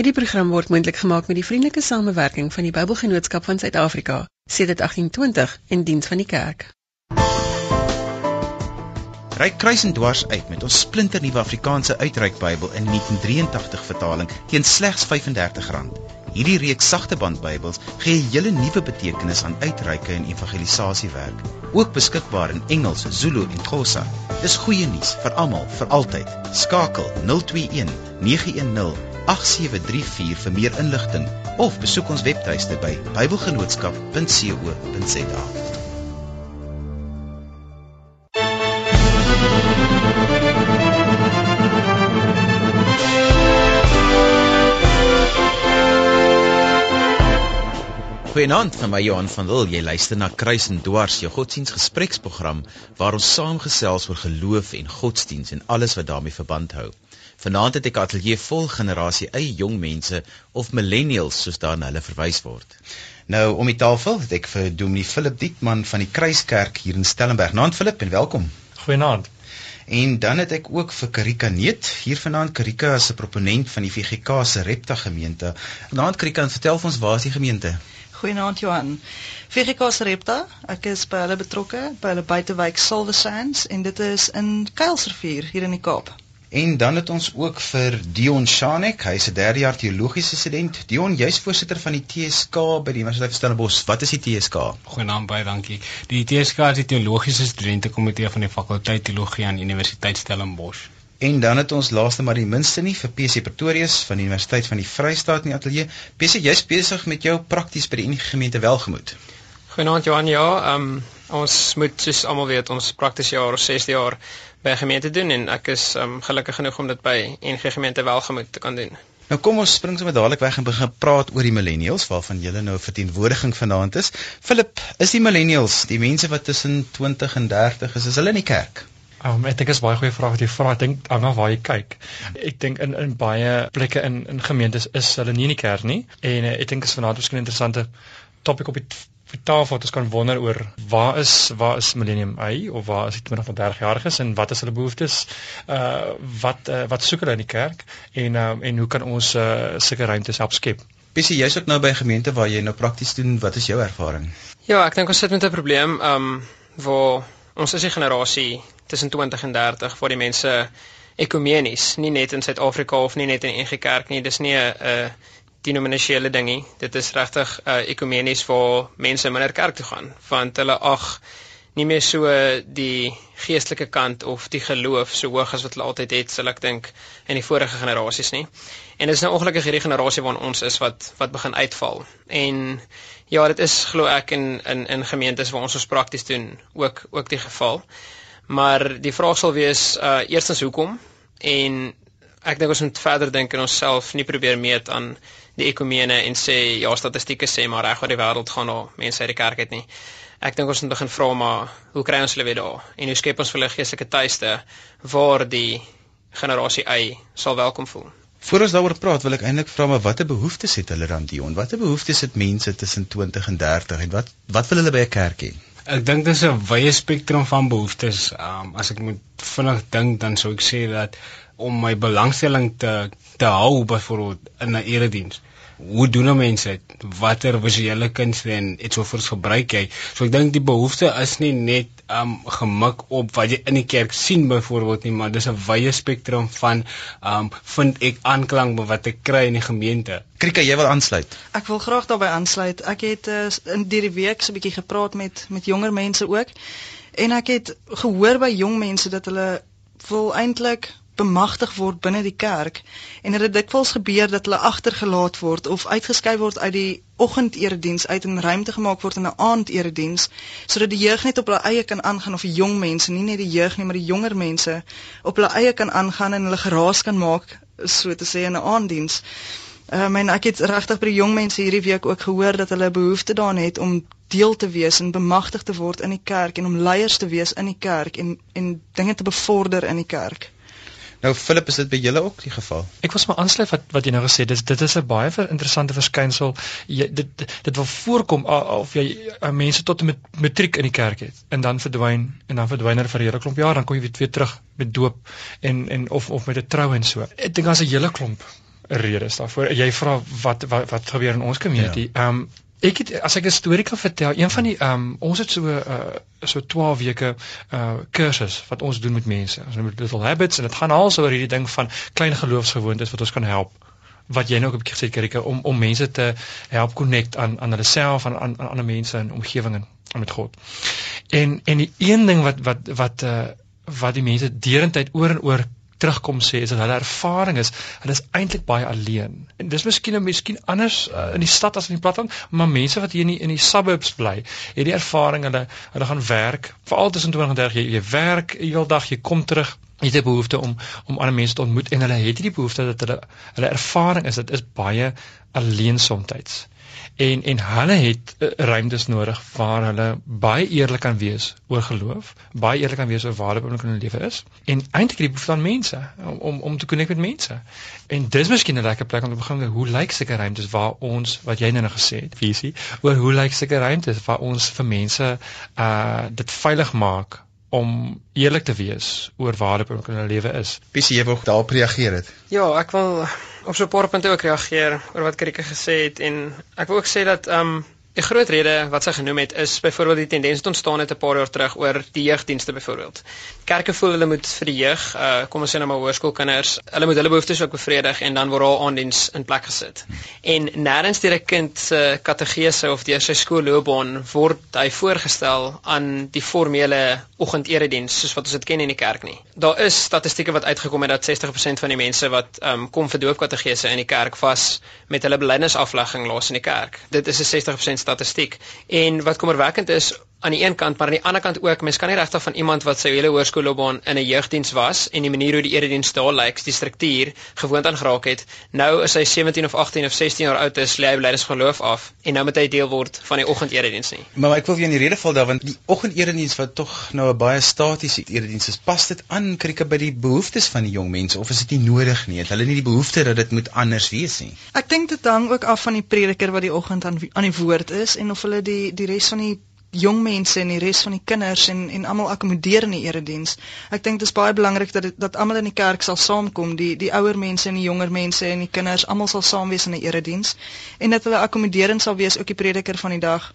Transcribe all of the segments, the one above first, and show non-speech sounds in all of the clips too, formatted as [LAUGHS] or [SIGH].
Hierdie program word moontlik gemaak met die vriendelike samewerking van die Bybelgenootskap van Suid-Afrika, sedert 1820 in diens van die kerk. Ryk kruis en dwars uit met ons splinternuwe Afrikaanse uitreik Bybel in 1983 vertaling teen slegs R35. Hierdie reeks sagte band Bybels gee 'n hele nuwe betekenis aan uitreike en evangelisasiewerk, ook beskikbaar in Engels, Zulu en Xhosa. Dis goeie nuus vir almal, vir altyd. Skakel 021 910 8734 vir meer inligting of besoek ons webtuiste by bybelgenootskap.co.za. Goeienaand van my Johan van Wil. Jy luister na Kruis en Dwars, jou godsdiensgespreksprogram waar ons saamgesels oor geloof en godsdiens en alles wat daarmee verband hou. Vanaand het ek 'n ateljee vol generasie eie jong mense of millennials soos daarna hulle verwys word. Nou om die tafel het ek vir Dominee Philip Diekman van die Kruiskerk hier in Stellenberg. Naand Philip en welkom. Goeienaand. En dan het ek ook vir Karika Neet hier vanaand. Karika is 'n proponent van die VGK se Repta gemeente. Naand Karika, vertel vir ons waar is die gemeente? Goeienaand Johan. VGK se Repta, ek is by hulle betrokke by hulle buitewijk Silver Sands en dit is in Kuilsrivier hier in die Kaap. En dan het ons ook vir Dion Shanek, hy's 'n derde jaar teologiese student. Dion, jy's voorsitter van die TSK by die Universiteit van Stellenbosch. Wat is die TSK? Goeienaand baie dankie. Die TSK is die teologiese studentekomitee van die fakulteit teologie aan Universiteit Stellenbosch. En dan het ons laaste maar die minste nie vir PC Pretorius van die Universiteit van die Vrystaat in die ateljee. PC, jy's besig met jou prakties by die Unie gemeente Welgemoed. Goeienaand Johan, ja, ehm um, ons moet soos almal weet, ons praktiese jaar of 6de jaar by gemeente doen en ek is um, gelukkig genoeg om dit by NG gemeente welgemoed te kan doen. Nou kom ons spring sommer dadelik weg en begin praat oor die millennials waarvan julle nou verteenwoordiging vanaand is. Philip, is die millennials, die mense wat tussen 20 en 30 is, is hulle in die kerk? Um, ek dink dit is baie goeie vraag wat jy vra. Ek dink hang af waar jy kyk. Ek dink in in baie plekke in in gemeentes is hulle nie in die kerk nie en uh, ek dink is vanaand miskien 'n interessante topik op die vir tafel wat ons kan wonder oor waar is waar is Millennium Y of waar is die 20 tot 30 jariges en wat is hulle behoeftes? Uh wat uh, wat soek hulle in die kerk en uh, en hoe kan ons uh, sulke ruimtes help skep? Bessie, jy's ook nou by 'n gemeente waar jy nou prakties doen. Wat is jou ervaring? Ja, ek dink ons sit met 'n probleem um waar ons is 'n generasie tussen 20 en 30 waar die mense ekumenies, nie net in Suid-Afrika of nie net in 'n NG Kerk nie, dis nie 'n 'n denominasionele ding nie. Dit is regtig uh, ekumenies waar mense minder kerk toe gaan want hulle ag nie meer so die geestelike kant of die geloof so hoog as wat hulle altyd het, sal ek dink in die vorige generasies nie. En dit is nou ongelukkig hierdie generasie waarin ons is wat wat begin uitval. En ja, dit is glo ek in in in gemeentes waar ons ons prakties doen ook ook die geval. Maar die vraag sal wees uh eerstens hoekom en ek dink ons moet verder dink en onsself nie probeer meet aan die ekumene en sê ja statistieke sê maar reg oor die wêreld gaan daar mense uit die kerk uit nie. Ek dink ons moet begin vra maar hoe kry ons hulle weer daar en hoe skep ons vir hulle geestelike tuiste waar die generasie Y sal welkom voel. Voordat ons daaroor praat, wil ek eintlik vra maar watter behoeftes het hulle dan Dion? Watter behoeftes het mense tussen 20 en 30 en wat wat wil hulle by 'n kerk hê? Ek dink dis 'n wye spektrum van behoeftes. Um, as ek moet vinnig dink dan sou ek sê dat om my belangstelling te te hou byvoorbeeld in 'n erediens hoe doen nou mense dit? Watter visuele kunste en vir gebruik jy? So ek dink die behoefte is nie net um gemik op wat jy in die kerk sien byvoorbeeld nie, maar dis 'n wye spektrum van um vind ek aanklank by wat ek kry in die gemeente. Krika, jy wil aansluit? Ek wil graag daarbey aansluit. Ek het uh, in hierdie week so 'n bietjie gepraat met met jonger mense ook. En ek het gehoor by jong mense dat hulle wil eintlik bemagtig word binne die kerk en dit het dikwels gebeur dat hulle agtergelaat word of uitgeskuif word uit die oggendediens uit en ruimte gemaak word in 'n aandediens sodat die jeug net op hulle eie kan aangaan of die jong mense nie net die jeug nie maar die jonger mense op hulle eie kan aangaan en hulle geraas kan maak so te sê in 'n aanddiens. Ehm um, en ek het regtig by die jong mense hierdie week ook gehoor dat hulle behoefte daaraan het om deel te wees en bemagtig te word in die kerk en om leiers te wees in die kerk en en dinge te bevorder in die kerk. Nou Philip, is dit by julle ook die geval? Ek was maar aansluit wat wat jy nou gesê het. Dis dit is 'n baie interessante verskynsel. Jy dit dit wil voorkom of jy mense tot met matriek in die kerk het en dan verdwyn en dan verdwyn hulle vir 'n hele klomp jaar, dan kom jy weer terug met doop en en of of met 'n trou en so. Ek dink daar's 'n hele klomp redes daarvoor. Jy vra wat wat wat gebeur in ons community? Ehm ja. um, ek het as ek 'n storie kan vertel, een van die ehm um, ons het so uh so 12 weke uh kursus wat ons doen met mense. Ons noem dit little habits en dit gaan also oor hierdie ding van klein geloofsgewoontes wat ons kan help wat jy nou ook 'n bietjie gesê Karika om om mense te help connect aan aan hulle self en aan aan ander mense in omgewing en met God. En en die een ding wat wat wat uh wat die mense deurentyd oor en oor terugkom sê is dat hulle ervaring is hulle is eintlik baie alleen. En dis miskien nou miskien anders uh, in die stad as in die platteland, maar mense wat hier in die, in die suburbs bly, het die ervaring hulle hulle gaan werk, veral tussen 20 en 30 jy, jy werk heeldag, jy kom terug jy het 'n behoefte om om ander mense te ontmoet en hulle het hierdie behoefte dat hulle hulle ervaring is. Dit is baie alleen soms en en hulle het uh, ruimtes nodig waar hulle baie eerlik kan wees oor geloof, baie eerlik kan wees oor waar hulle in hulle lewe is en eintlik die behoefte aan mense om om om te connect met mense. En dis miskien 'n lekker plek om te begin hoe lyk sulke ruimtes waar ons wat jy nou gesê het, visie, oor hoe lyk sulke ruimtes waar ons vir mense uh dit veilig maak om eerlik te wees oor waar hulle in hulle lewe is. Pisie jy wou daarop reageer het. Ja, ek wil op so 'n paar punte ook reageer oor wat Krike gesê het en ek wil ook sê dat ehm um, 'n groot rede wat sy genoem het is byvoorbeeld die tendens het ontstaan het 'n paar jaar terug oor die jeugdienste byvoorbeeld. Kerke voel hulle moet vir die jeug, uh kom ons sê nou maar hoërskoolkinders, hulle moet hulle behoeftes ook bevredig en dan word daar aandiens in plek gesit. En nêrens deur 'n kind se kategese of deur sy skoolloopbaan word hy voorgestel aan die formele oggenderediens soos wat ons dit ken in die kerk nie. Daar is statistieke wat uitgekom het dat 60% van die mense wat um kom vir doopkategese in die kerk was met hulle belydenisaflegging laas in die kerk. Dit is 'n 60% statistiek. En wat kommerwekkend is aan die een kant, maar aan die ander kant ook, mens kan nie regtig van iemand wat sy hele hoërskoolloopbaan in 'n jeugdiens was en die manier hoe die erediens daar lyk, die struktuur gewoond aan geraak het. Nou is hy 17 of 18 of 16 jaar oud is, lê hy leiders geloof af en nou moet hy deel word van die oggenderediens nie. Maar ek wil jou in die rede val daar want die oggenderediens wat tog nou 'n baie statiese erediens is, pas dit aan krieke by die behoeftes van die jong mense of is dit nie nodig nie? Het hulle nie die behoefte dat dit moet anders wees nie? Ek dink dit hang ook af van die prediker wat die oggend aan aan die woord is en of hulle die die res van die jong mense en die res van die kinders en en almal akkommodeer in die erediens. Ek dink dit is baie belangrik dat dat almal in die kerk sal saamkom, die die ouer mense en die jonger mense en die kinders almal sal saam wees in 'n erediens en dat hulle akkommoderend sal wees ook die prediker van die dag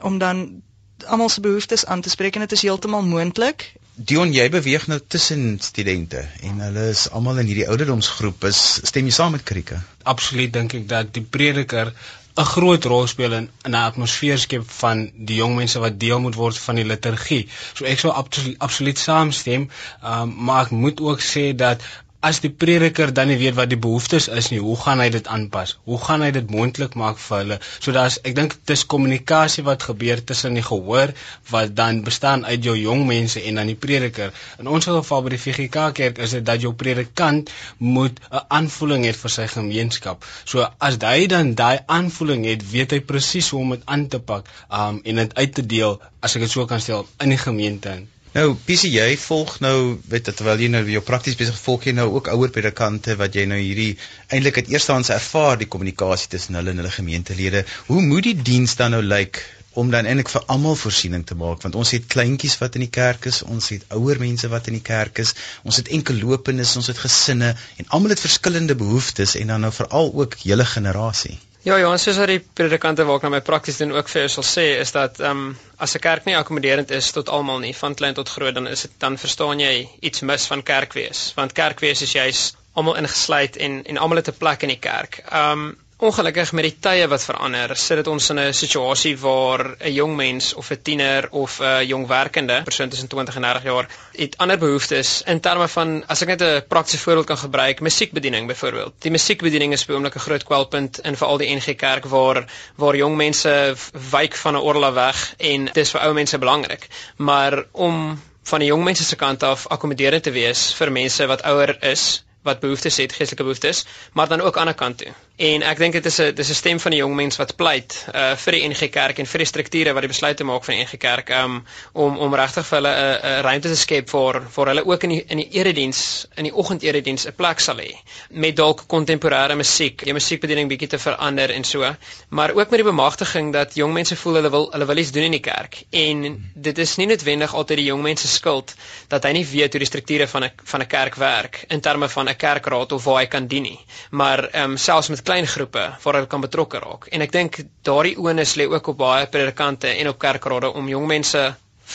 om dan almal se behoeftes aan te spreek en dit is heeltemal moontlik. Dion, jy beweeg nou tussen studente en hulle is almal in hierdie ouderdomsgroep. Is stem jy saam met Krieke? Absoluut dink ek dat die prediker 'n groot rol speel in 'n atmosfeer skep van die jong mense wat deel moet word van die liturgie. So ek sou absoluut absoluut saamstem, um, maar ek moet ook sê dat as die prediker dan nie weet wat die behoeftes is nie, hoe gaan hy dit aanpas? Hoe gaan hy dit moontlik maak vir hulle? So daar's ek dink dis kommunikasie wat gebeur tussen die gehoor wat dan bestaan uit jou jong mense en dan die prediker. In ons geval by die VGK kerk is dit dat jou predikant moet 'n aanvoeling hê vir sy gemeenskap. So as hy dan daai aanvoeling het, weet hy presies hoe om dit aan te pak um, en dit uit te deel as ek dit so kan stel in die gemeente. Nou, Pisie, jy volg nou, weet jy, terwyl jy nou jou prakties besig volg jy nou ook ouer predikante wat jy nou hierdie eintlik uit eerstehands ervaar die kommunikasie tussen hulle en hulle gemeentelede. Hoe moet die diens dan nou lyk om dan eintlik vir almal voorsiening te maak want ons het kleintjies wat in die kerk is, ons het ouer mense wat in die kerk is, ons het enkellopendes, ons het gesinne en almal het verskillende behoeftes en dan nou veral ook hele generasie. Ja, ja, ons soos wat die predikante wat nou my prakties doen ook vir jou sal sê is dat ehm um, as 'n kerk nie akkommoderend is tot almal nie, van klein tot groot, dan is dit dan verstaan jy iets mis van kerkwees, want kerkwees is juis almal ingesluit en en almal het 'n plek in die kerk. Ehm um, Ongelukkig met die tye wat verander, sit dit ons in 'n situasie waar 'n jong mens of 'n tiener of 'n jong werkende persoon tussen 20 en 30 jaar het ander behoeftes in terme van as ek net 'n praktiese voorbeeld kan gebruik, musiekbediening byvoorbeeld. Die musiekbediening is beoomlik 'n groot kwelpunt in veral die NG Kerk waar waar jong mense wyk van 'n orla weg en dit is vir ou mense belangrik. Maar om van die jong mense se kant af akkommoderend te wees vir mense wat ouer is wat behoeftes het, geestelike behoeftes, maar dan ook aan die ander kant toe. En ek dink dit is 'n dis 'n stem van die jong mens wat pleit uh vir die NG Kerk en vir die strukture wat die besluite maak van die NG Kerk um om om regtig vir hulle 'n 'n ruimte te skep vir vir hulle ook in die in die erediens in die oggendediens 'n plek sal hê met dalk kontemporêre musiek, die musiekbediening bietjie te verander en so, maar ook met die bemagtiging dat jong mense voel hulle wil hulle wil iets doen in die kerk. En dit is nie noodwendig altyd die jong mense skuld dat hy nie weet hoe die strukture van 'n van 'n kerk werk in terme van 'n kerkraad of waar hy kan dien nie, maar um, selfs klein groepe waar hulle kan betrokke raak. En ek dink daardie onus lê ook op baie predikante en op kerkrade om jong mense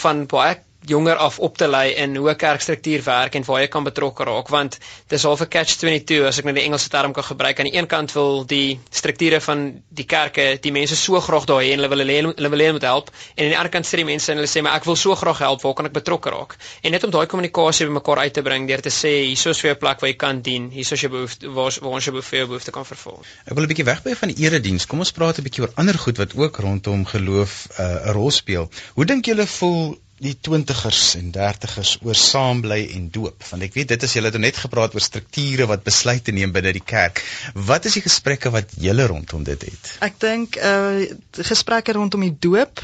van baie jonger af op te lei in hoe 'n kerkstruktuur werk en waar jy kan betrokke raak want dis half 'n catch 22 as ek nou die Engelse term kan gebruik aan die een kant wil die strukture van die kerke die mense so graag daar hê en hulle wil hulle hulle wil hulle moet help en aan die ander kant sê die mense en hulle sê maar ek wil so graag help waar kan ek betrokke raak? En net om daai kommunikasie bymekaar uit te bring deur te sê hier is vir jou plek waar jy kan dien hier is jou behoefte waar waar ons jou behoefte, behoefte kan vervul. Ek wil 'n bietjie wegbly van die erediens kom ons praat 'n bietjie oor ander goed wat ook rondom geloof uh, 'n uh, rol speel. Hoe dink julle voel die 20ers en 30ers oor saambly en doop. Want ek weet dit is julle het net gepraat oor strukture wat besluite neem binne die kerk. Wat is die gesprekke wat julle rondom dit het? Ek dink uh gesprekke rondom die doop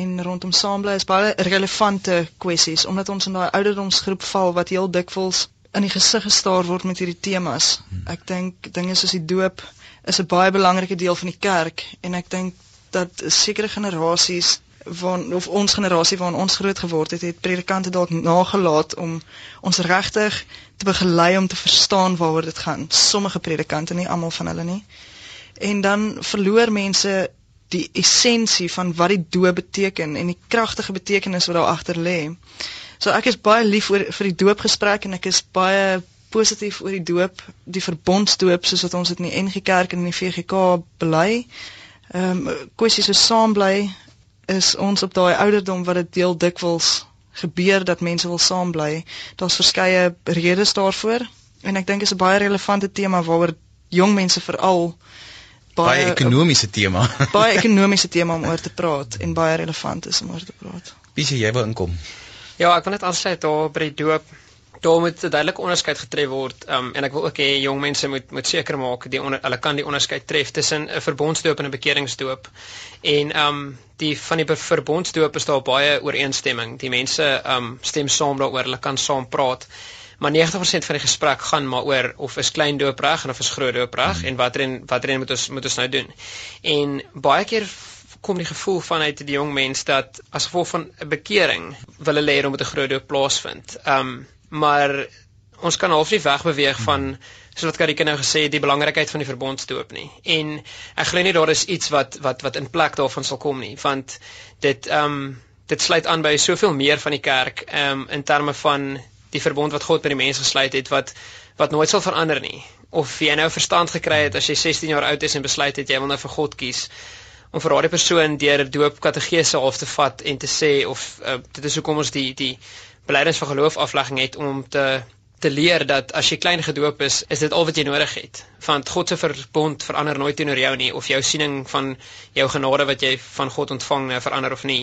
en rondom saambly is baie relevante kwessies omdat ons in daai ouderdomsgroep val wat heel dikwels in die gesig gestaar word met hierdie temas. Hmm. ek dink dinge soos die doop is 'n baie belangrike deel van die kerk en ek dink dat sekere generasies van of ons generasie waarin ons groot geword het, het predikante dalk nagelaat om ons regtig te begelei om te verstaan waaroor dit gaan. Sommige predikante, nie almal van hulle nie. En dan verloor mense die essensie van wat die doop beteken en die kragtige betekenis wat daar agter lê. So ek is baie lief oor vir die doopgesprek en ek is baie positief oor die doop, die verbondsdoop soos wat ons dit in die NG Kerk en in die VGK bely. Ehm um, kwessies so saam bly is ons op daai ouderdom wat dit deel dikwels gebeur dat mense wil saam bly. Daar's verskeie redes daarvoor en ek dink dit is 'n baie relevante tema waaroor jong mense veral baie, baie ekonomiese tema. [LAUGHS] baie [LAUGHS] ekonomiese tema om oor te praat en baie relevant is om oor te praat. Wie jy wil inkom? Ja, ek wil net aansluit daar by die doop daar moet 'n duidelike onderskeid getref word um, en ek wil ook hê jong mense moet moet seker maak die onder, hulle kan die onderskeid tref tussen 'n verbondsdoop en 'n bekeringsdoop. En ehm um, die van die verbondsdoop is daar baie ooreenstemming. Die mense um, stem saam daaroor, hulle kan saam praat. Maar 90% van die gesprek gaan maar oor of is klein doop reg en of is groot doop reg en watter en watter moet ons moet ons nou doen. En baie keer kom die gevoel vanuit die jong mens dat as gevolg van 'n bekering wil hulle hê om met 'n groot doop plaasvind. Um, maar ons kan half nie wegbeweeg van soos wat Karike nou gesê het die belangrikheid van die verbondsdoop nie. En ek glo nie daar is iets wat wat wat in plek daarvan sal kom nie, want dit ehm um, dit sluit aan by soveel meer van die kerk ehm um, in terme van die verbond wat God met die mense gesluit het wat wat nooit sal verander nie. Of jy nou verstand gekry het as jy 16 jaar oud is en besluit het jy wil nou vir God kies om vir daardie persoon deur doop kategese half te vat en te sê of uh, dit is hoekom ons die die beleidens van geloof aflegging het om te te leer dat as jy klein gedoop is, is dit al wat jy nodig het. Want God se verbond verander nooit teenoor jou nie of jou siening van jou genade wat jy van God ontvang nou verander of nie.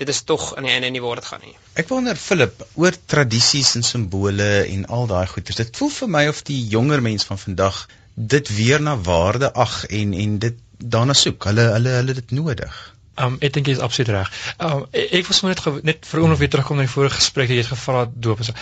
Dit is tog aan die einde nie waar dit gaan nie. Ek wonder Philip oor tradisies en simbole en al daai goeters. Dit voel vir my of die jonger mense van vandag dit weer na waarde ag en en dit daarna soek. Hulle hulle hulle dit nodig. Um ek dink jy is absoluut reg. Um ek was net net vir oomblik weer terugkom na die vorige gesprek wat jy het gevra doop is.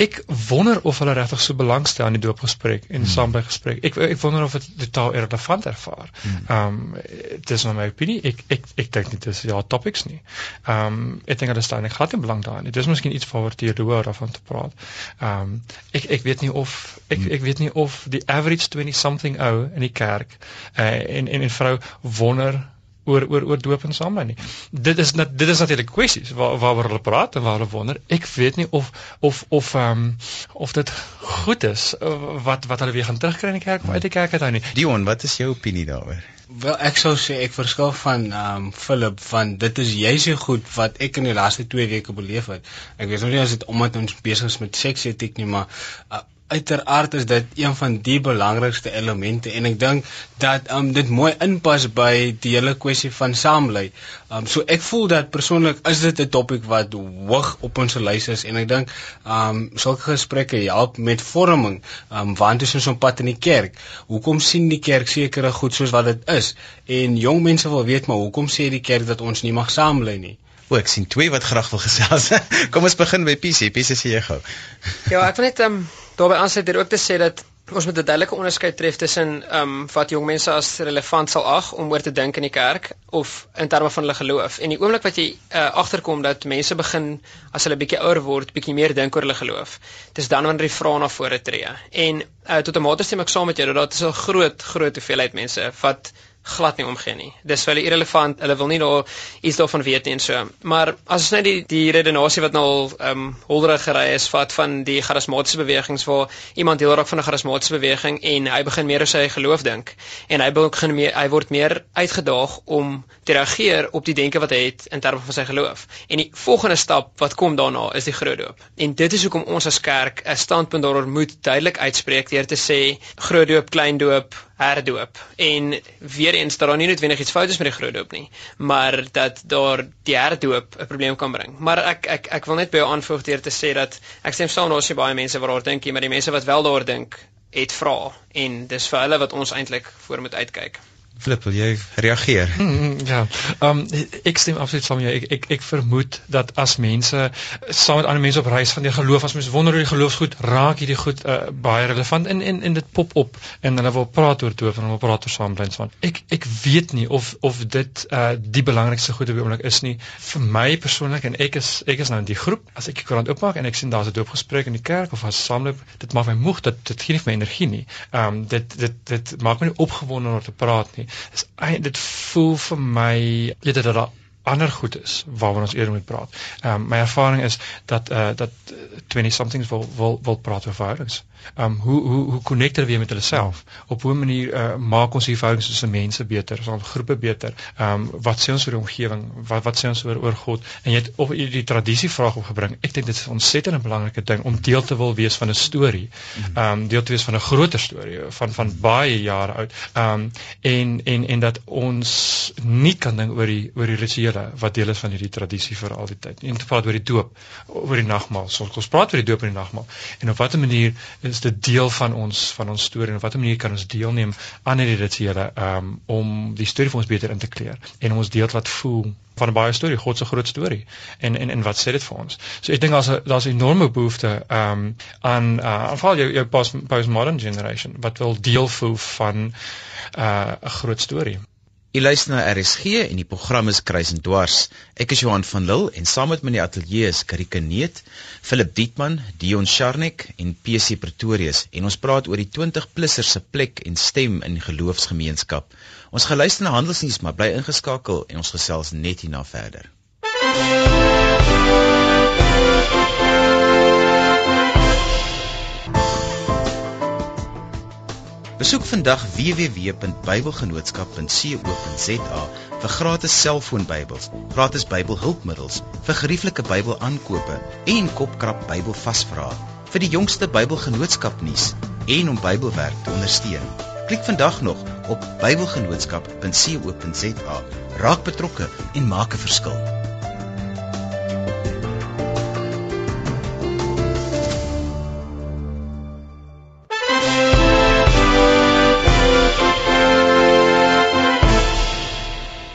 Ek wonder of hulle regtig so belangstel aan die doopgesprek en hmm. saambly gesprek. Ek ek wonder of dit totaal irrelevant ervaar. Hmm. Um dis nou my opinie. Ek ek ek dink nie dis ja topics nie. Um ek dink hulle staan nie glad in belang daarin. Dit is miskien iets waaroor jy hoor daarvan te praat. Um ek ek weet nie of ek hmm. ek weet nie of die average 20 something ou in die kerk uh, en en 'n vrou wonder oor oor oor doop en saamlei nie. Dit is net dit is natuurlik kwessies waar waaroor hulle praat en waar hulle wonder. Ek weet nie of of of ehm um, of dit goed is uh, wat wat hulle weer gaan terugkry in die kerk of uit die kerk uit nou nie. Dion, wat is jou opinie daaroor? Wel ek sou sê ek verskil van ehm um, Philip van dit is juist so goed wat ek in die laaste 2 weke beleef het. Ek weet nou nie as dit omdat ons besig is met seks etiek nie, maar uh, uiteraard is dit een van die belangrikste elemente en ek dink dat um dit mooi inpas by die hele kwessie van saamlei. Um so ek voel dat persoonlik is dit 'n topik wat hoog op ons lys is en ek dink um sulke gesprekke help met vorming. Um want ons is op pad in die kerk. Hoekom sien die kerk sekere goed soos wat dit is? En jong mense wil weet maar hoekom sê die kerk dat ons nie mag saamlei nie? O, ek sien twee wat graag wil gesels. [LAUGHS] Kom ons begin by PC. PC sê jy gou. ja, ek wil net um, daarbey aansluit hier ook te sê dat ons moet 'n duidelike onderskeid tref tussen ehm um, wat jong mense as relevant sal ag om oor te dink in die kerk of in terme van hulle geloof. En die oomblik wat jy uh, agterkom dat mense begin as hulle bietjie ouer word, bietjie meer dink oor hulle geloof, dis dan wanneer die vrae na vore tree. En uh, tot 'n mate stem ek saam met jou dat daar 'n groot groot hoeveelheid mense wat glad nie omgee nie. Dis vir hulle irrelevant. Hulle wil nie daar iets daarvan weet nie en so. Maar as ons net die die redenasie wat nou al ehm um, holderig gery is vat van die charismatiese bewegings waar iemand deel raak van 'n charismatiese beweging en hy begin meer oor sy geloof dink en hy begin meer hy word meer uitgedaag om te reageer op die denke wat hy het in terme van sy geloof. En die volgende stap wat kom daarna is die groot doop. En dit is hoekom ons as kerk 'n standpunt daaroor moet duidelik uitspreek deur te sê groot doop, klein doop, herdoop en weer eens dat daar nie noodwendig iets fout is met die groot doop nie, maar dat daar die herdoop 'n probleem kan bring. Maar ek ek ek wil net by jou aanvoeg deur te sê dat ek stem saam daar's baie mense wat daar dink, maar die mense wat wel daar dink, het vra en dis vir hulle wat ons eintlik voor moet uitkyk. Flip, wil jy reageer? Mm, ja. Ehm um, ek stem absoluut saam met jou. Ek ek ek vermoed dat as mense saam met ander mense op reis van die geloof, as mense wonder oor die geloofsgoed, raak hierdie goed uh, baie relevant en en en dit pop op en hulle wil praat oor toe en hulle praat oor saamblens van. Ek ek weet nie of of dit uh die belangrikste goed op die oomblik is nie vir my persoonlik en ek is ek is nou in die groep. As ek die koerant oopmaak en ek sien daar's 'n doopgesprek in die kerk of as saamloop, dit maak my moeg, dit dit gee nie vir my energie nie. Ehm um, dit dit dit maak my nie opgewonde om te praat nie is dit voel vir my eerder dat daar ander goed is waaroor ons eerder moet praat. Ehm um, my ervaring is dat eh uh, dat 20 somethings wil wil wil praat oor verhoudings. Ehm um, hoe hoe hoe hulle weer met hulle self? Op 'n manier eh uh, maak ons die verhoudings tussen mense beter, ons groepe beter. Ehm um, wat sê ons oor die omgewing? Wat wat sê ons oor oor God? En jy het of jy die tradisie vraag opgebring. Ek dink dit is 'n ontsettend belangrike ding om deel te wil wees van 'n storie. Ehm um, deel te wees van 'n groter storie van van baie jare oud. Ehm um, en en en dat ons nie kan dink oor die oor die rituele Here wat deel is van hierdie tradisie vir al die tyd. En te praat oor die doop, oor die nagmaal. So ons praat oor die doop en die nagmaal. En op watter manier is dit deel van ons van ons storie en op watter manier kan ons deelneem aan hierdie rituele um, om die storie vir ons beter in te kleer en ons deel wat voel van 'n baie storie, God se groot storie. En en en wat sê dit vir ons? So ek dink daar's 'n daar's 'n enorme behoefte um aan uh veral jou jou postmodern generation wat wil deel voel van uh 'n groot storie. U luister na RSG en die program is Kruis en Dwars. Ek is Johan van Lille en saam met my in die ateljee is Karike Neet, Philip Dietman, Dion Charnik en PC Pretorius en ons praat oor die 20-plusser se plek en stem in geloofsgemeenskap. Ons geluister na handelsnuus, maar bly ingeskakel en ons gesels net hierna verder. Besoek vandag www.bybelgenootskap.co.za vir gratis selfoonbybels, gratis Bybelhulpmiddels, vir gerieflike Bybelaankope en kopkrap Bybelvasvrae vir die jongste Bybelgenootskap nuus en om Bybelwerk te ondersteun. Klik vandag nog op bybelgenootskap.co.za. Raak betrokke en maak 'n verskil.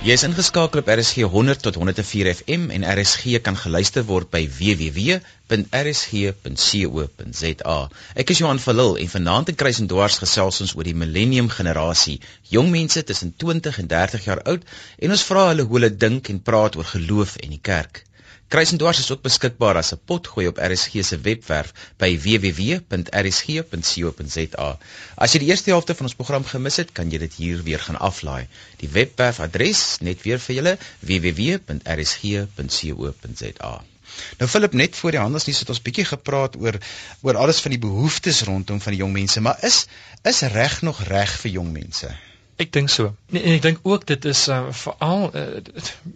Jy is ingeskakel op RSG 100 tot 104 FM en RSG kan geluister word by www.rsg.co.za. Ek is Johan van Lille en vanaand in Kruis en Dwars gesels ons oor die millennium generasie, jong mense tussen 20 en 30 jaar oud en ons vra hulle hoe hulle dink en praat oor geloof en die kerk. Kruisendwars is ook beskikbaar as 'n potgooi op RSG se webwerf by www.rsg.co.za. As jy die eerste helfte van ons program gemis het, kan jy dit hier weer gaan aflaai. Die webwerfadres net weer vir julle www.rsg.co.za. Nou Philip net voor die handelsnuus het ons bietjie gepraat oor oor alles van die behoeftes rondom van die jong mense, maar is is reg nog reg vir jong mense? Ek dink so. Nee, en ek dink ook dit is uh, veral uh,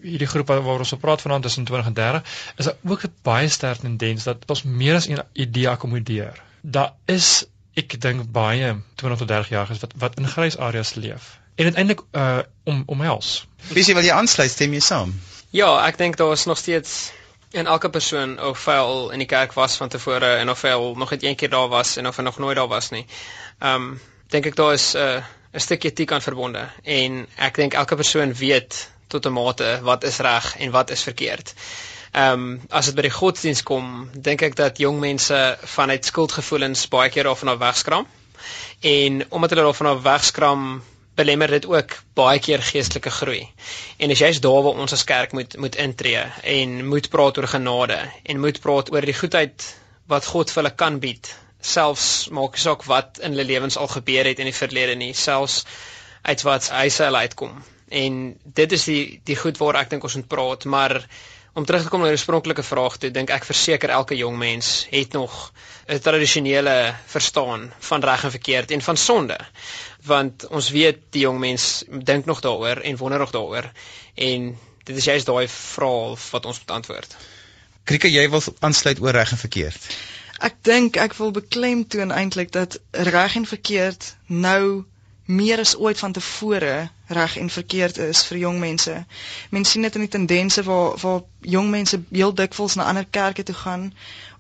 hierdie groep waar ons op praat vanaand tussen 20 en 30 is ook 'n baie sterk tendens dat ons meer as een idee akkommodeer. Daar is ek dink baie 20 tot 30 jaar is wat wat in grys areas leef. En uiteindelik uh om omhels. Wie sê wil jy aansluit stem jy saam? Ja, ek dink daar is nog steeds in elke persoon of hy al in die kerk was van tevore en of hy al nog net een keer daar was en of hy nog nooit daar was nie. Ehm um, dink ek daar is 'n uh, 'n stukkie etiek aan verbonde en ek dink elke persoon weet tot 'n mate wat is reg en wat is verkeerd. Ehm um, as dit by die godsdiens kom, dink ek dat jong mense vanuit skuldgevoelens baie keer daarvan af wegskram. En omdat hulle daarvan af wegskram, belemmer dit ook baie keer geestelike groei. En as jy's daar waar ons as kerk moet moet intree en moet praat oor genade en moet praat oor die goedheid wat God vir hulle kan bied, selfs maak saak wat in hulle lewens al gebeur het in die verlede nie, selfs uit wat huise hulle uitkom. En dit is die die goed waar ek dink ons moet praat, maar om terug te kom na die oorspronklike vraag toe, dink ek verseker elke jong mens het nog 'n tradisionele verstaan van reg en verkeerd en van sonde want ons weet die jong mens dink nog daaroor en wonder nog daaroor en dit is juist daai vraag wat ons moet antwoord. Krieke, jy wil aansluit oor reg en verkeerd. Ek dink ek wil beklemtoon eintlik dat reg en verkeerd nou meer as ooit van tevore reg en verkeerd is vir jong mense. Mense sien dit in die tendense waar waar jong mense heel dikwels na ander kerke toe gaan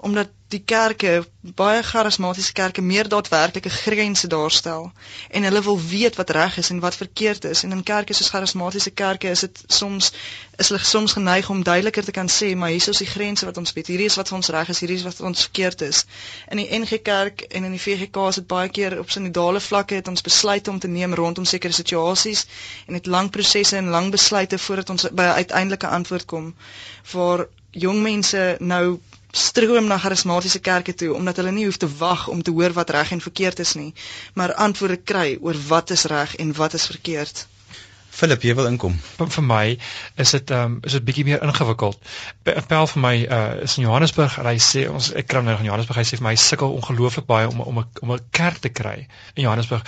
omdat die kerke baie charismatiese kerke meer daadwerklike grense daarstel en hulle wil weet wat reg is en wat verkeerd is. En in kerke soos charismatiese kerke is dit soms is hulle soms geneig om duideliker te kan sê maar hier is die grense wat ons weet hierdie is wat vir ons reg is. Hierdie is wat ons verkeerd is. In die NG Kerk en in die VGK is dit baie keer op synodale vlakke het ons besluit om te neem rondom sekere situasies en dit lang prosesse en lang besluite voordat ons by 'n uiteindelike antwoord kom waar jong mense nou stroom na charismatiese kerke toe omdat hulle nie hoef te wag om te hoor wat reg en verkeerd is nie, maar antwoorde kry oor wat is reg en wat is verkeerd. Philip, jy wil inkom. Vir, my is dit ehm um, is dit bietjie meer ingewikkeld. 'n Pel vir my uh is in Johannesburg en hy sê ons ek kry nou in Johannesburg hy sê vir my sukkel ongelooflik baie om om 'n om 'n kerk te kry in Johannesburg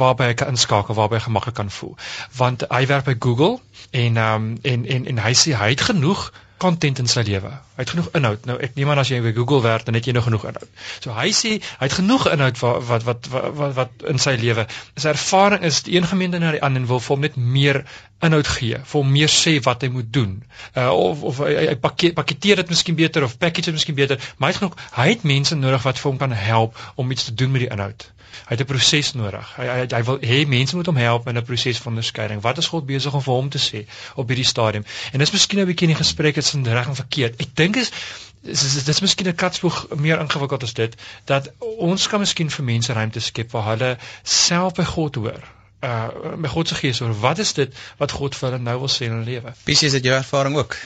waarby ek kan inskakel, waarby ek gemaklik kan voel. Want hy werk by Google en ehm um, en en en hy sê hy het genoeg content in sy lewe. Hy het genoeg inhoud. Nou ek neem aan as jy by Google werk, dan het jy nog genoeg inhoud. So hy sê hy het genoeg inhoud wat wat wat wat wat, in sy lewe. Sy ervaring is die een gemeente na die ander en wil vir hom net meer inhoud gee, vir hom meer sê wat hy moet doen. Uh of of hy, hy pakketeer dit miskien beter of package dit miskien beter, maar hy het genoeg hy het mense nodig wat vir hom kan help om iets te doen met die inhoud. Hy het 'n proses nodig. Hy hy, hy wil hê mense moet hom help in 'n proses van onderskeiding. Wat is God besig om vir hom te sê op hierdie stadium? En dis miskien 'n bietjie in die gesprek het sin reg en verkeerd. Ek dink is dis is, is miskien 'n katsboog meer ingewikkeld as dit dat ons kan miskien vir mense ruimte skep waar hulle self by God hoor. Uh by God se gees oor wat is dit wat God vir hulle nou wil sê in hulle lewe? Pisie is dit jou ervaring ook?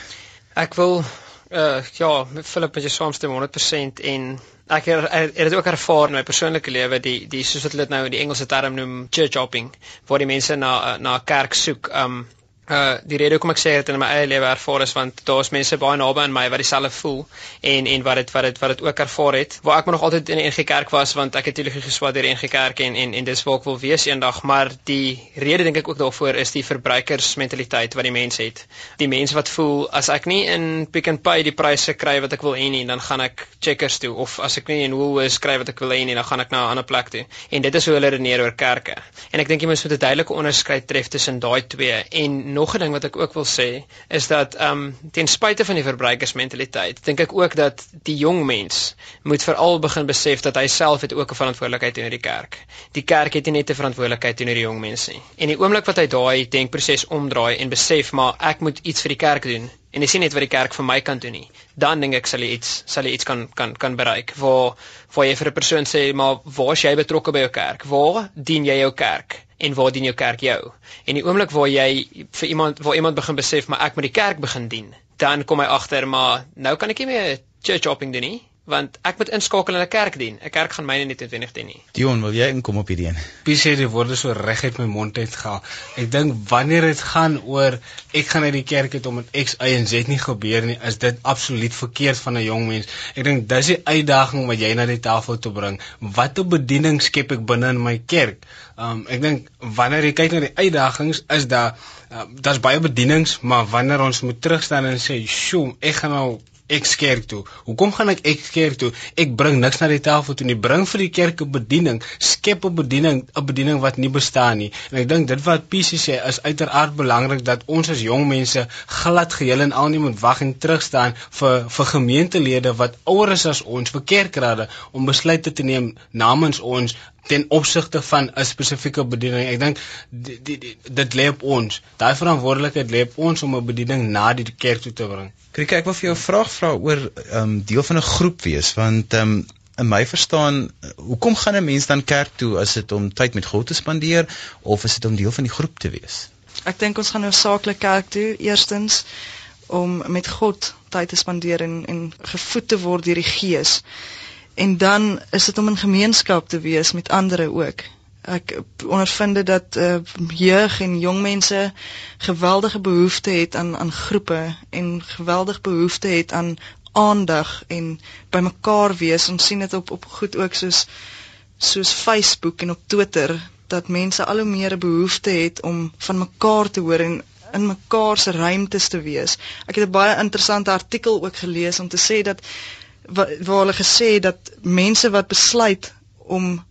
Ek wil uh ja, met Philip met jou saamstem 100% en ek het, het dit ook ervaar in my persoonlike lewe die die soos wat hulle dit nou in die Engelse term noem church hopping waar die mense na na 'n kerk soek um uh die rede hoekom ek sê dit in my eie lewe ervaar is want daar's mense baie naby aan my wat dieselfde voel en en wat dit wat dit wat dit ook ervaar het. Waar ek maar nog altyd in die NG Kerk was want ek het teologie geswat deur die NG Kerk en en en dis waar ek wil wees eendag maar die rede dink ek ook daarvoor is die verbruikersmentaliteit wat die mense het. Die mense wat voel as ek nie in Pick n Pay die pryse kry wat ek wil hê nie dan gaan ek Checkers toe. Of as ek nie in Woolworths kry wat ek wil hê nie dan gaan ek na 'n ander plek toe. En dit is hoe hulle redeneer oor kerke. En ek dink jy moet 'n duidelike onderskeid tref tussen daai twee. En nog 'n ding wat ek ook wil sê is dat ehm um, ten spyte van die verbruikersmentaliteit dink ek ook dat die jong mens moet veral begin besef dat hy self het ook 'n verantwoordelikheid teenoor die kerk. Die kerk het nie net 'n verantwoordelikheid teenoor die jong mense nie. En die oomblik wat hy daai denkproses omdraai en besef maar ek moet iets vir die kerk doen en ek sien net wat die kerk vir my kan doen nie, dan dink ek sal jy iets sal jy iets kan kan kan bereik waar waar jy vir 'n persoon sê maar waar is jy betrokke by jou kerk? Waar dien jy jou kerk? En waar dien jou kerk jou? En die oomblik waar jy vir iemand waar iemand begin besef maar ek moet die kerk begin dien, dan kom hy agter maar nou kan ek nie meer church hopping doen nie want ek moet inskakel in 'n kerk dien. 'n Kerk gaan myne net noodwendig dien nie. Dion, wil jy inkom op hierdie een? Wie sê die woorde so reg uit my mond uitgehaal? Ek dink wanneer dit gaan oor ek gaan uit die kerk uit omdat X, Y en Z nie gebeur nie, is dit absoluut verkeerd van 'n jong mens. Ek dink dis die uitdaging wat jy na die tafel toe bring. Watter bediening skep ek binne in my kerk? Um ek dink wanneer jy kyk na die uitdagings, is daar uh, daar's baie bedienings, maar wanneer ons moet terugstaan en sê, "Sjoe, ek gaan nou ek kerk toe. Hoekom gaan ek ek kerk toe? Ek bring niks na die tafel toe nie. Bring vir die kerk 'n bediening, skep 'n bediening, 'n bediening wat nie bestaan nie. En ek dink dit wat PC sê is uiteraard belangrik dat ons as jong mense glad geheel en al nie moet wag en terug staan vir vir gemeentelede wat ouer is as ons, vir kerkrade om besluite te neem namens ons ten opsigte van 'n spesifieke bediening. Ek dink dit lê op ons. Daai verantwoordelikheid lê op ons om 'n bediening na die kerk toe te bring. Kriek, ek wil vir jou 'n vraag vra oor ehm um, deel van 'n groep wees want ehm um, in my verstaan, hoekom gaan 'n mens dan kerk toe as dit om tyd met God te spandeer of is dit om deel van die groep te wees? Ek dink ons gaan nou saaklik kerk toe eerstens om met God tyd te spandeer en en gevoed te word deur die Gees en dan is dit om in gemeenskap te wees met ander ook. Ek ondervind dat uh, jeug en jong mense geweldige behoefte het aan aan groepe en geweldig behoefte het aan aandag en bymekaar wees. Ons sien dit op op goed ook soos soos Facebook en op Twitter dat mense al hoe meer 'n behoefte het om van mekaar te hoor en in mekaar se ruimtes te wees. Ek het 'n baie interessante artikel ook gelees om te sê dat waar, waar hulle gesê dat mense wat besluit om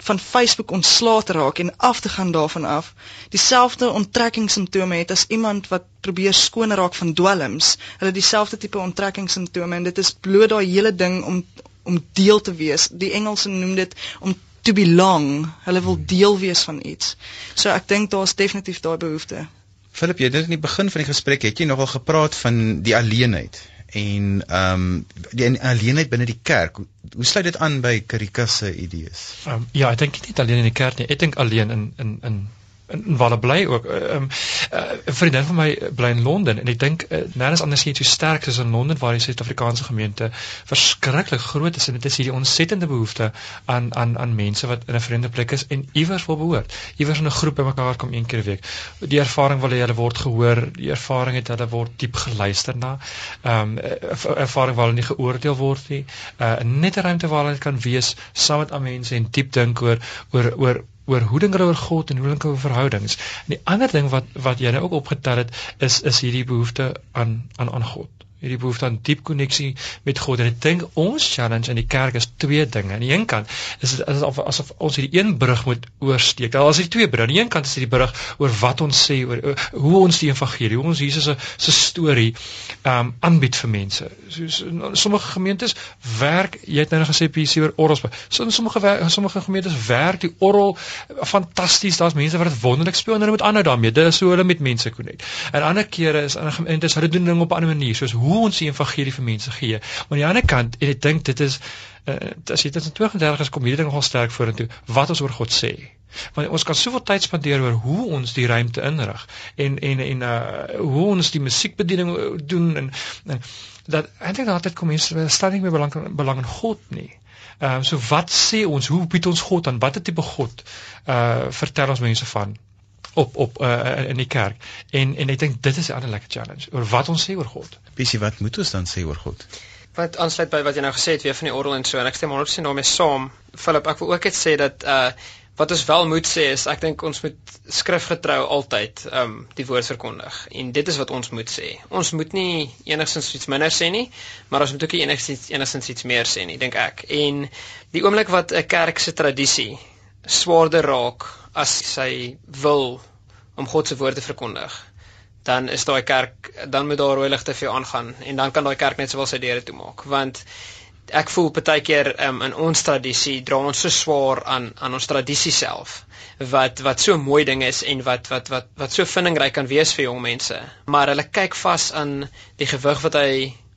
van Facebook ontslae te raak en af te gaan daarvan af, dieselfde onttrekkingssimptome het as iemand wat probeer skoon raak van dwelms. Hulle dieselfde tipe onttrekkingssimptome en dit is bloot daai hele ding om om deel te wees. Die Engelse noem dit om to belong. Hulle wil deel wees van iets. So ek dink daar's definitief daai behoefte. Philip, jy het in die begin van die gesprek het jy nogal gepraat van die alleenheid en ehm um, die alleenheid binne die kerk. Hoe, sluit dit aan by Caritas se idees? Um, ja, ek dink nie alleen in die kerk nie. Ek dink alleen in in in in waar hulle bly ook. Ehm uh, 'n uh, vriendin van my bly in Londen en ek dink uh, nêrens anders nie so sterk soos in Londen waar die Suid-Afrikaanse gemeente verskriklik groot is en dit is hierdie ontsettende behoefte aan aan aan mense wat in 'n vreemde plek is en iewers wil behoort. Iewers in 'n groep bymekaar kom een keer 'n week. Die ervaring wil hulle word gehoor, die ervaring het hulle word diep geluister na. Ehm um, ervaring waar hulle nie geoordeel word nie. Uh net 'n ruimte waar hulle kan wees saam met ander mense en diep dink oor oor oor oor hoe dink hulle oor God en hoe dink hulle oor verhoudings. En die ander ding wat wat jy nou ook opgetel het is is hierdie behoefte aan aan aan God hierdie behoefte aan diep koneksie met God en ek dink ons challenge in die kerk is twee dinge. Aan die een kant is dit asof asof ons hierdie een brug moet oorsteek. Daar is hier twee brûe. Aan die een kant is dit die brug oor wat ons sê oor, oor hoe ons die evangelie, hoe ons Jesus se se storie um, aanbied vir mense. Soos sommige gemeentes werk, jy het nou gesê PC oor orgels. So sommige sommige gemeentes werk die orgel fantasties. Daar's mense wat dit wonderlik speel en hulle moet aanhou daarmee. Dit is so hulle met mense konek. En ander kere is ander gemeentes hulle doen dinge op 'n ander manier, soos hoe hoe ons die evangelie vir mense gee. Maar aan die ander kant, en ek dink dit is uh, as jy dit in 32 is kom hierdie ding nogal sterk vorentoe wat ons oor God sê. Want ons kan soveel tyd spandeer oor hoe ons die ruimte inrig en en en uh hoe ons die musiekbediening uh, doen en, en dat eintlik altyd kom mense stel nie meer belang belang in God nie. Ehm uh, so wat sê ons? Hoe bied ons God aan? Watter tipe God uh vertel ons mense van? Op op uh, in die kerk. En en ek dink dit is 'n ander lekker challenge oor wat ons sê oor God. Bisie, wat moet ons dan sê oor God? Wat aansluit by wat jy nou gesê het weer van die oordeel en so en ek stem 100% daarmee saam. Philip, ek wil ook net sê dat uh wat ons wel moet sê is ek dink ons moet skrifgetrou altyd um die woord verkondig. En dit is wat ons moet sê. Ons moet nie enigsins iets minder sê nie, maar ons moet ook nie enigsins enigsins iets meer sê nie, dink ek. En die oomblik wat 'n kerk se tradisie swaarder raak as sy wil om God se woord te verkondig, dan is daai kerk dan moet daar rooi ligte vir jou aangaan en dan kan daai kerk net sowel sy deure toemaak. Want ek voel baie keer um, in ons tradisie dra ons so swaar aan aan ons tradisie self wat wat so mooi ding is en wat wat wat wat so vindingryk kan wees vir jong mense. Maar hulle kyk vas aan die gewig wat hy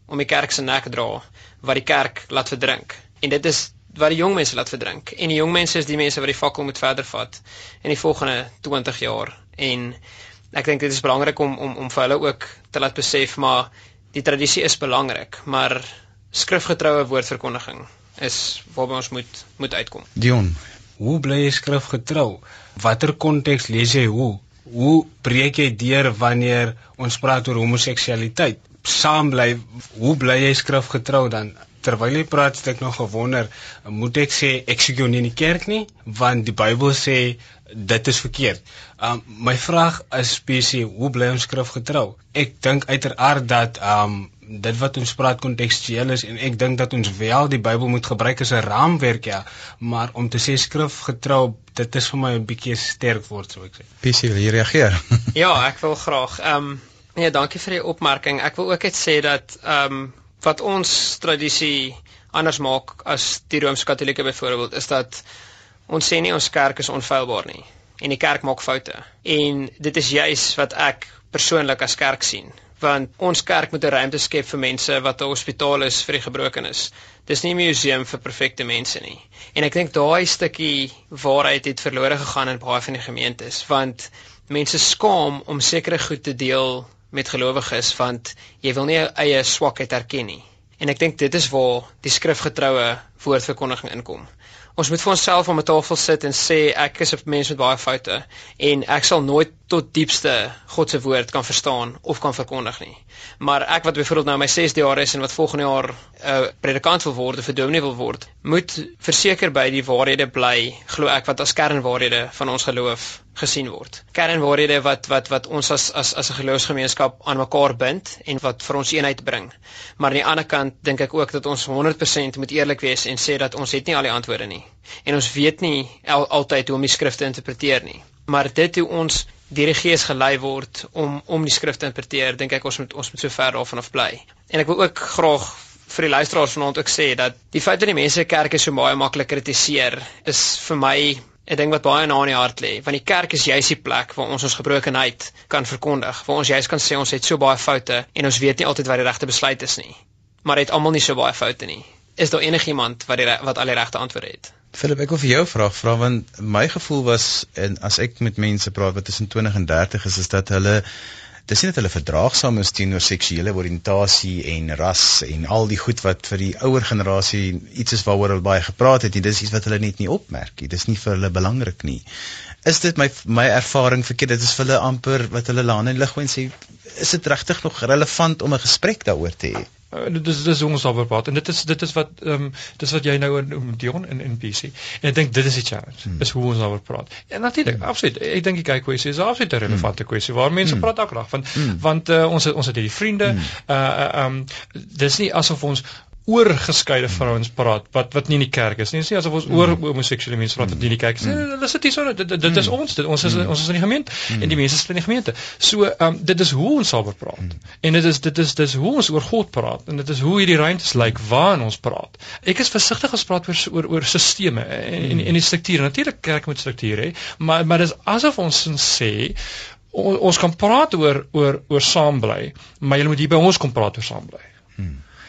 om die kerk se nek dra wat die kerk laat verdrink. En dit is wat die jong mense laat verdrink. En die jong mense is die mense wat die fakkel moet verder vat in die volgende 20 jaar. En ek dink dit is belangrik om om om vir hulle ook te laat besef maar die tradisie is belangrik, maar skrifgetroue woordverkondiging is waarby ons moet moet uitkom. Dion, hoe bly jy skrifgetrou? Watter konteks lees jy hoe? Hoe breek jy deur wanneer ons praat oor homoseksualiteit? Saam bly, hoe bly jy skrifgetrou dan? Terwyl jy praat, het ek nog gewonder, moet ek sê ek sê jou nie in die kerk nie, want die Bybel sê dit is verkeerd. Um my vraag is spesifiek, hoe bly ons skrif getrou? Ek dink uiteraard dat um dit wat ons praat kontekstueel is en ek dink dat ons wel die Bybel moet gebruik as 'n raamwerk ja, maar om te sê skrifgetrou, dit is vir my 'n bietjie sterk woord sou ek sê. PC wil jy reageer? [LAUGHS] ja, ek wil graag. Ehm um, nee, dankie vir die opmerking. Ek wil ook net sê dat ehm um, wat ons tradisie anders maak as die Rooms-Katolieke byvoorbeeld is dat ons sê nie ons kerk is onfeilbaar nie en die kerk maak foute. En dit is juis wat ek persoonlik as kerk sien want ons kerk moet 'n ruimte skep vir mense wat 'n hospitaal is vir die gebrokenes. Dis nie 'n museum vir perfekte mense nie. En ek dink daai stukkie waarheid het verlore gegaan in baie van die gemeentes want mense skaam om sekere goed te deel met gelowiges want jy wil nie jou eie swakheid erken nie. En ek dink dit is waar die skrifgetroue woordverkondiging inkom. Ons moet vir onsself om 'n tafel sit en sê ek is 'n mens met baie foute en ek sal nooit tot diepste God se woord kan verstaan of kan verkondig nie. Maar ek wat byvoorbeeld nou my 6de jaar is en wat volgende jaar 'n uh, predikant wil word of dominee wil word, moet verseker by die waarhede bly, glo ek wat as kernwaarhede van ons geloof gesien word. Kernwaarhede wat wat wat ons as as as 'n geloofsgemeenskap aan mekaar bind en wat vir ons eenheid bring. Maar aan die ander kant dink ek ook dat ons 100% moet eerlik wees en sê dat ons het nie al die antwoorde nie. En ons weet nie al, altyd hoe om die skrif te interpreteer nie. Maar dit hoe ons deur die Gees gelei word om om die skrif te interpreteer, dink ek ons moet ons moet so ver daarvan af bly. En ek wil ook graag vir die luisteraars vanaand ook sê dat die feit dat die mense kerke so baie maklik kritiseer is vir my 'n ding wat baie na in die hart lê, want die kerk is juis die plek waar ons ons gebrokenheid kan verkondig, waar ons juis kan sê ons het so baie foute en ons weet nie altyd wat die regte besluit is nie. Maar het almal nie so baie foute nie. Is daar enigiemand wat die wat al die regte antwoorde het? Philip, ek wil vir jou vra, vra want my gevoel was en as ek met mense praat wat tussen 20 en 30 is, is dat hulle dis nie dat hulle verdraagsaam is teenoor seksuele oriëntasie en ras en al die goed wat vir die ouer generasie iets is waaroor hulle baie gepraat het nie. Dis iets wat hulle net nie opmerk nie. Dis nie vir hulle belangrik nie. Is dit my my ervaring verkeerd? Dit is vir hulle amper wat hulle laan en lig en sê is dit regtig nog relevant om 'n gesprek daaroor te hê Uh, dit is dis hoe ons daaroor praat en dit is dit is wat ehm um, dis wat jy nou in Dion in in PC en ek dink dit is die challenge hmm. is hoe ons daaroor praat. En natuurlik, hmm. absoluut. Ek dink die kyk kwessie is absoluut 'n relevante hmm. kwessie waar mense hmm. praat elke dag van hmm. want uh, ons het, ons het hierdie vriende hmm. uh ehm um, dis nie asof ons oor geskeide vrouens praat wat wat nie in die kerk is nie. Dis nie asof ons oor mm. homoseksuele mense praat wat nie in die kerk is nie. Mm. Hulle sit hier so dit, dit is mm. ons dit ons is ons is in die gemeente en die mense sit in die gemeente. So ehm um, dit is hoe ons daaroor praat. En dit is dit is dis hoe ons oor God praat en dit is hoe hierdie ruimtes lyk waarin ons praat. Ek is versigtig as praat oor oor oor sisteme en en, en die strukture. Natuurlik kerk moet strukture hê, maar maar dis asof ons sê ons kan praat oor oor oor saam bly, maar jy moet hier by ons kom praat oor saam bly.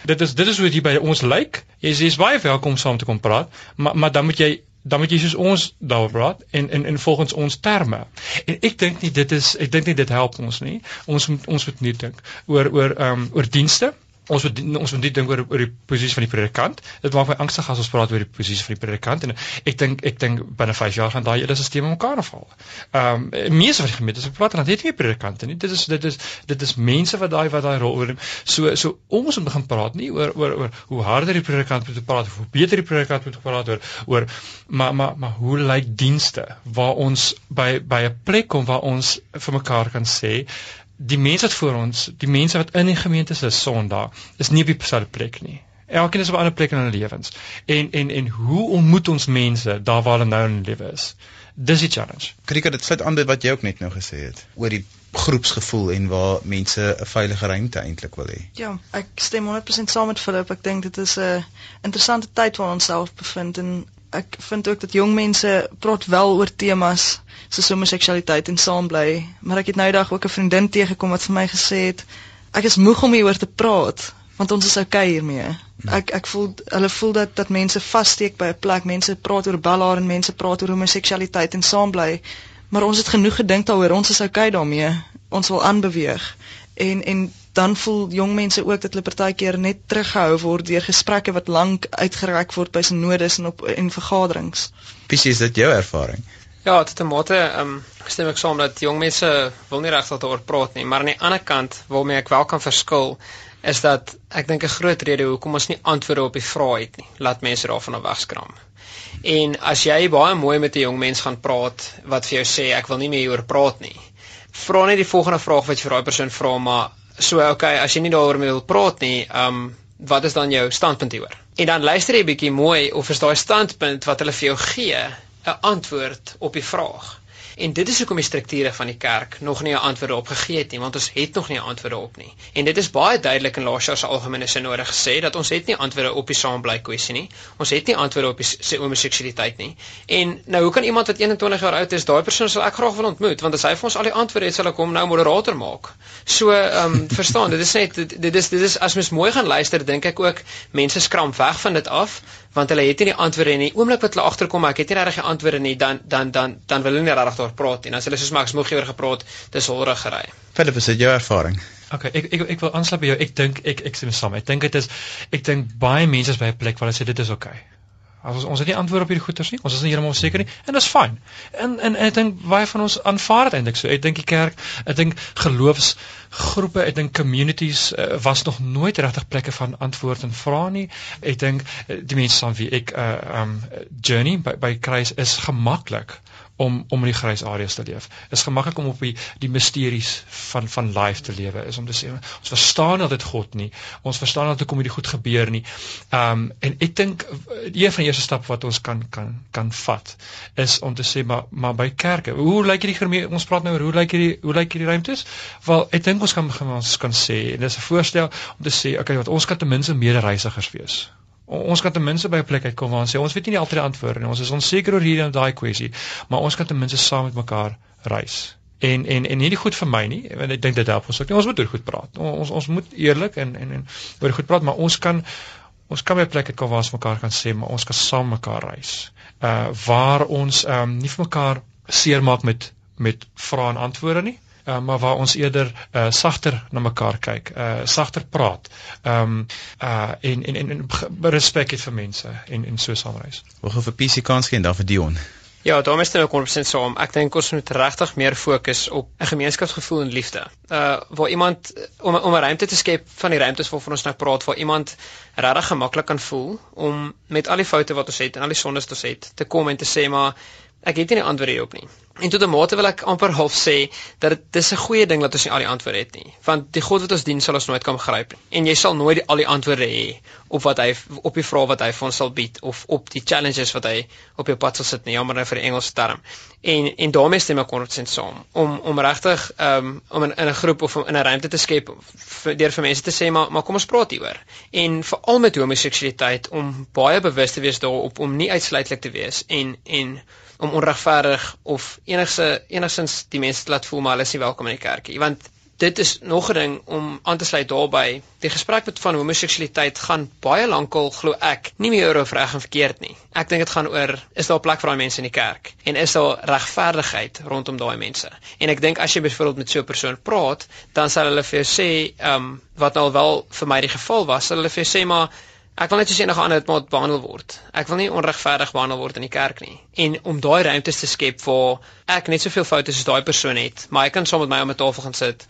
Dit is dit is hoe dit by ons lyk. Jy is, is baie welkom saam te kom praat, maar maar dan moet jy dan moet jy soos ons daaroor praat en en en volgens ons terme. En ek dink nie dit is ek dink nie dit help ons nie. Ons moet ons moet nie dink oor oor ehm um, oor dienste ons moet ons moet dink oor oor die posisie van die predikant. Dit maak my angstig as ons praat oor die posisie van die predikant en ek dink ek dink binne 5 jaar gaan daai hele stelsel mekaar val. Ehm um, meeste van die gemeentes praat dan het nie predikante nie. Dit is dit is dit is mense wat daai wat daai rol oorneem. So so ons moet begin praat nie oor oor oor hoe harder die predikant moet praat of hoe beter die predikant moet praat oor oor maar maar maar hoe lyk dienste waar ons by by 'n plek kom waar ons vir mekaar kan sê die mense wat voor ons, die mense wat in die gemeente is Sondag, is nie op dieselfde plek nie. Elkeen is op 'n ander plek in hulle lewens. En en en hoe ontmoet ons mense daar waar hulle nou in hulle lewe is? Dis die challenge. Krika, dit sluit aan by wat jy ook net nou gesê het oor die groepsgevoel en waar mense 'n veilige ruimte eintlik wil hê. Ja, ek stem 100% saam met Philip. Ek dink dit is 'n interessante tyd waarin ons self bevind en ek vind ook dat jong mense praat wel oor temas soos homoseksualiteit en saambly, maar ek het nou eendag ook 'n vriendin teëgekom wat vir my gesê het ek is moeg om hieroor te praat want ons is okay hiermee. Ek ek voel hulle voel dat dat mense vassteek by 'n plek, mense praat oor ballaar en mense praat oor homoseksualiteit en saambly, maar ons het genoeg gedink daaroor, ons is okay daarmee. Ons wil aanbeweeg. En en dan voel jong mense ook dat hulle partykeer net teruggehou word deur gesprekke wat lank uitgereik word by synodes en op en vergaderings. Wie is dit jou ervaring? Ja, tot 'n mate, ehm um, stem ek saam dat jong mense wil nie regtig daaroor praat nie, maar aan die ander kant waarmee ek wel kan verskil is dat ek dink 'n groot rede hoekom ons nie antwoorde op die vrae het nie, laat mense daarvan afskram. En as jy baie mooi met 'n jong mens gaan praat wat vir jou sê ek wil nie meer hieroor praat nie. Vra net die volgende vraag wat jy vir daai persoon vra, maar So okay, as jy nie daaroor wil praat nie, um wat is dan jou standpunt hieroor? En dan luister jy bietjie mooi of is daai standpunt wat hulle vir jou gee 'n antwoord op die vraag. En dit is hoekom die strukture van die kerk nog nie 'n antwoord op gegee het nie, want ons het nog nie 'n antwoord op nie. En dit is baie duidelik in Lasias se algemene sinode gesê dat ons het nie antwoorde op die saambly kwessie nie. Ons het nie antwoorde op die se homoseksualiteit nie. En nou hoe kan iemand wat 21 jaar oud is, daai persoon sal ek graag wil ontmoet, want as hy vir ons al die antwoorde het, sal ek hom nou moderator maak. So, ehm um, [LAUGHS] verstaan, dit is net dit, dit is dit is as mens mooi gaan luister, dink ek ook mense skram weg van dit af want hulle het nie die antwoorde nie. Oomblik wat hulle agterkom maar ek het nie regtig die antwoorde nie, dan dan dan dan wil hulle nie regtig daaroor praat nie. Dan sê hulle soos Max moeg oor gepraat, dis holrig gery. Philip, is dit jou ervaring? Okay, ek ek ek wil aansluit by jou. Ek dink ek ek stem saam. Ek dink dit is ek dink baie mense is by 'n plek waar hulle sê dit is okay. As ons ons het nie antwoord op hierdie goeters nie. Ons is nie heeltemal seker nie en dit is fyn. En en ek dink baie van ons aanvaar dit eintlik so. Ek dink die kerk, ek dink geloofsgroepe, ek dink communities uh, was nog nooit regtig plekke van antwoord en vra nie. Ek dink uh, die mense aan wie ek uh um journey by by kruis is gemaklik om om in die grys areas te leef. Is gemaklik om op die die misteries van van life te lewe. Is om te sê ons verstaan dat dit God nie. Ons verstaan dat dit kom hierdie goed gebeur nie. Ehm um, en ek dink een van die eerste stappe wat ons kan kan kan vat is om te sê maar maar by kerke. Hoe lyk hierdie gemeen ons praat nou oor hoe lyk hierdie hoe lyk hierdie ruimtes? Wel, ek dink ons kan ons kan sê en dis 'n voorstel om te sê okay, wat ons kan ten minste medereisigers wees ons kan ten minste by 'n plek uitkom waar ons sê ons weet nie altyd die antwoorde nie. Ons is onseker oor hierdie en daai kwessie, maar ons kan ten minste saam met mekaar reis. En en en hierdie goed vir my nie, want ek dink dit help ons ook. Nie. Ons moet oor goed praat. Ons ons moet eerlik en en en oor goed praat, maar ons kan ons kan by 'n plek uitkom waar ons mekaar kan sê, maar ons kan saam mekaar reis. Uh waar ons ehm um, nie vir mekaar seermaak met met vrae en antwoorde nie, uh, maar waar ons eerder uh, sagter na mekaar kyk, uh, sagter praat. Ehm um, uh en en en respek het vir mense en en so saamreis. Wil gou vir PC kans gee en dan vir Dion. Ja, daarmee stem ek 100% saam. Ek dink ons moet regtig meer fokus op 'n gemeenskapsgevoel en liefde. Uh waar iemand om om 'n ruimte te skep van die ruimtes waarvan ons nou praat, waar iemand regtig gemaklik kan voel om met al die foute wat ons het en al die sondes wat ons het te kom en te sê maar ek het nie 'n antwoord hierop nie. En tot 'n mate wil ek amper half sê dat dit dis 'n goeie ding dat ons nie al die antwoorde het nie, want die God wat ons dien sal ons nooit kan begryp nie. En jy sal nooit die, al die antwoorde hê op wat hy op die vrae wat hy vir ons sal bied of op die challenges wat hy op jou pad sal sit nie, jammer nou vir die Engelse term. En en daarmee stem ek 100% saam om om regtig um, om in, in 'n groep of in 'n ruimte te skep vir deur vir mense te sê maar maar kom ons praat hieroor. En veral met homoseksualiteit om baie bewus te wees daarop om nie uitsluitlik te wees en en om onregverdig of enigse enigsins die mense laat voel maar hulle is nie welkom in die kerkie. Want dit is nog 'n ding om aan te sluit daarbey die gesprek met van homoseksualiteit gaan baie lankal glo ek nie meer oor of reg en verkeerd nie. Ek dink dit gaan oor is daar plek vir daai mense in die kerk? En is daar regverdigheid rondom daai mense? En ek dink as jy byvoorbeeld met so 'n persoon praat dan sal hulle vir jou sê um, wat nou wel vir my die geval was sal hulle vir jou sê maar Ek wil net soos enige ander moet behandel word. Ek wil nie onregverdig behandel word in die kerk nie. En om daai ruimtes te skep waar ek net soveel foute soos daai persoon het, maar hy kan saam met my om 'n tafel gaan sit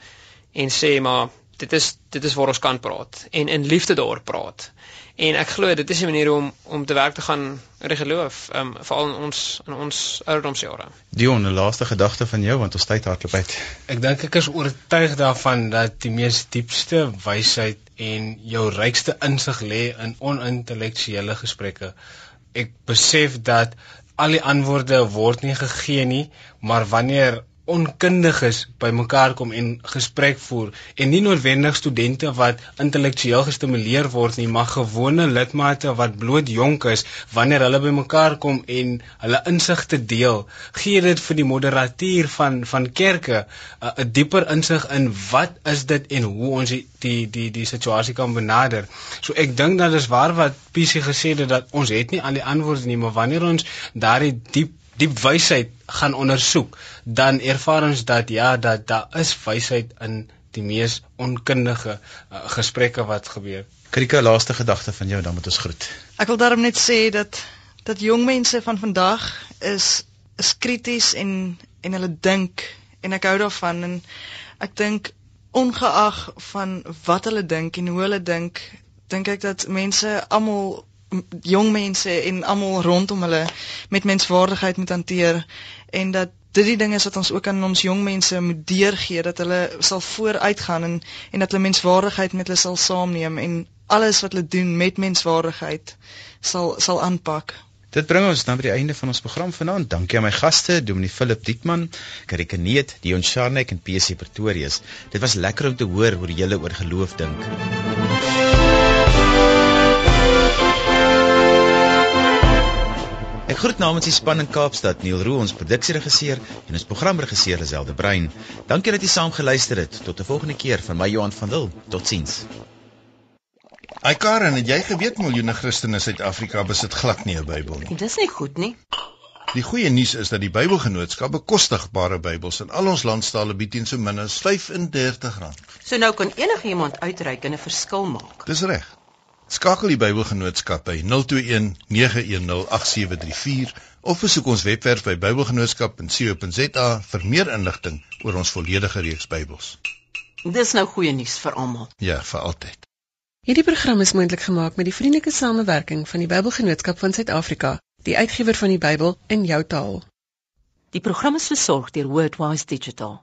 en sê maar dit is dit is waar ons kan praat en in liefde daar praat. En ek glo dit is 'n manier om om te werk te gaan in die geloof, um, veral in ons in ons ouderdomsjare. Dion, 'n laaste gedagte van jou want ons tyd hardloop uit. Ek dink ek is oortuig daarvan dat die mees diepste wysheid en jou rykste insig lê in onintellektuele gesprekke. Ek besef dat al die antwoorde word nie gegee nie, maar wanneer onkundiges bymekaar kom en gesprek voer en nie noodwendig studente wat intellektueel gestimuleer word nie maar gewone lidmate wat bloot jonk is wanneer hulle bymekaar kom en hulle insigte deel. Gee dit vir die moderatuur van van kerke 'n uh, dieper insig in wat is dit en hoe ons die die die, die situasie kan benader. So ek dink dat is waar wat PC gesê het dat ons het nie al die antwoorde nie maar wanneer ons daardie diep diep wysheid gaan ondersoek, dan ervaar ons dat ja, dat daar is wysheid in die mees onkundige uh, gesprekke wat gebeur. Krika laaste gedagte van jou dan moet ons groet. Ek wil daarom net sê dat dat jong mense van vandag is is krities en en hulle dink en ek hou daarvan en ek dink ongeag van wat hulle dink en hoe hulle dink, dink ek dat mense almal jong mense en almal rondom hulle met menswaardigheid moet hanteer en dat dit die ding is wat ons ook aan ons jong mense moet deurgee dat hulle sal vooruitgaan en en dat hulle menswaardigheid met hulle sal saamneem en alles wat hulle doen met menswaardigheid sal sal aanpak. Dit bring ons dan by die einde van ons program vanaand. Dankie aan my gaste, Dominee Philip Dietman, Karike Neet, Dion Charnek en PC Pretorius. Dit was lekker om te hoor hoe julle oor geloof dink. Ek groet namens die span in Kaapstad, Neil Roo, ons produksieregisseur en ons programregisseur Liselde Brein. Dankie dat jy saam geluister het. Tot 'n volgende keer van my Johan van Dil. Totsiens. Ai Karen, het jy geweet miljoene Christene in Suid-Afrika besit glad nie 'n Bybel nie? Dit is nie goed nie. Die goeie nuus is dat die Bybelgenootskap bekostigbare Bybels in al ons landstale bied teen so min as R35. So nou kan enige iemand uitreik en 'n verskil maak. Dis reg. Skakel die Bybelgenootskap by 021 910 8734 of besoek ons webwerf by bybelgenootskap.co.za vir meer inligting oor ons volledige reeks Bybels. Dis nou goeie nuus vir almal. Ja, vir altyd. Hierdie program is moontlik gemaak met die vriendelike samewerking van die Bybelgenootskap van Suid-Afrika, die uitgewer van die Bybel in jou taal. Die program is versorg deur Wordwise Digital.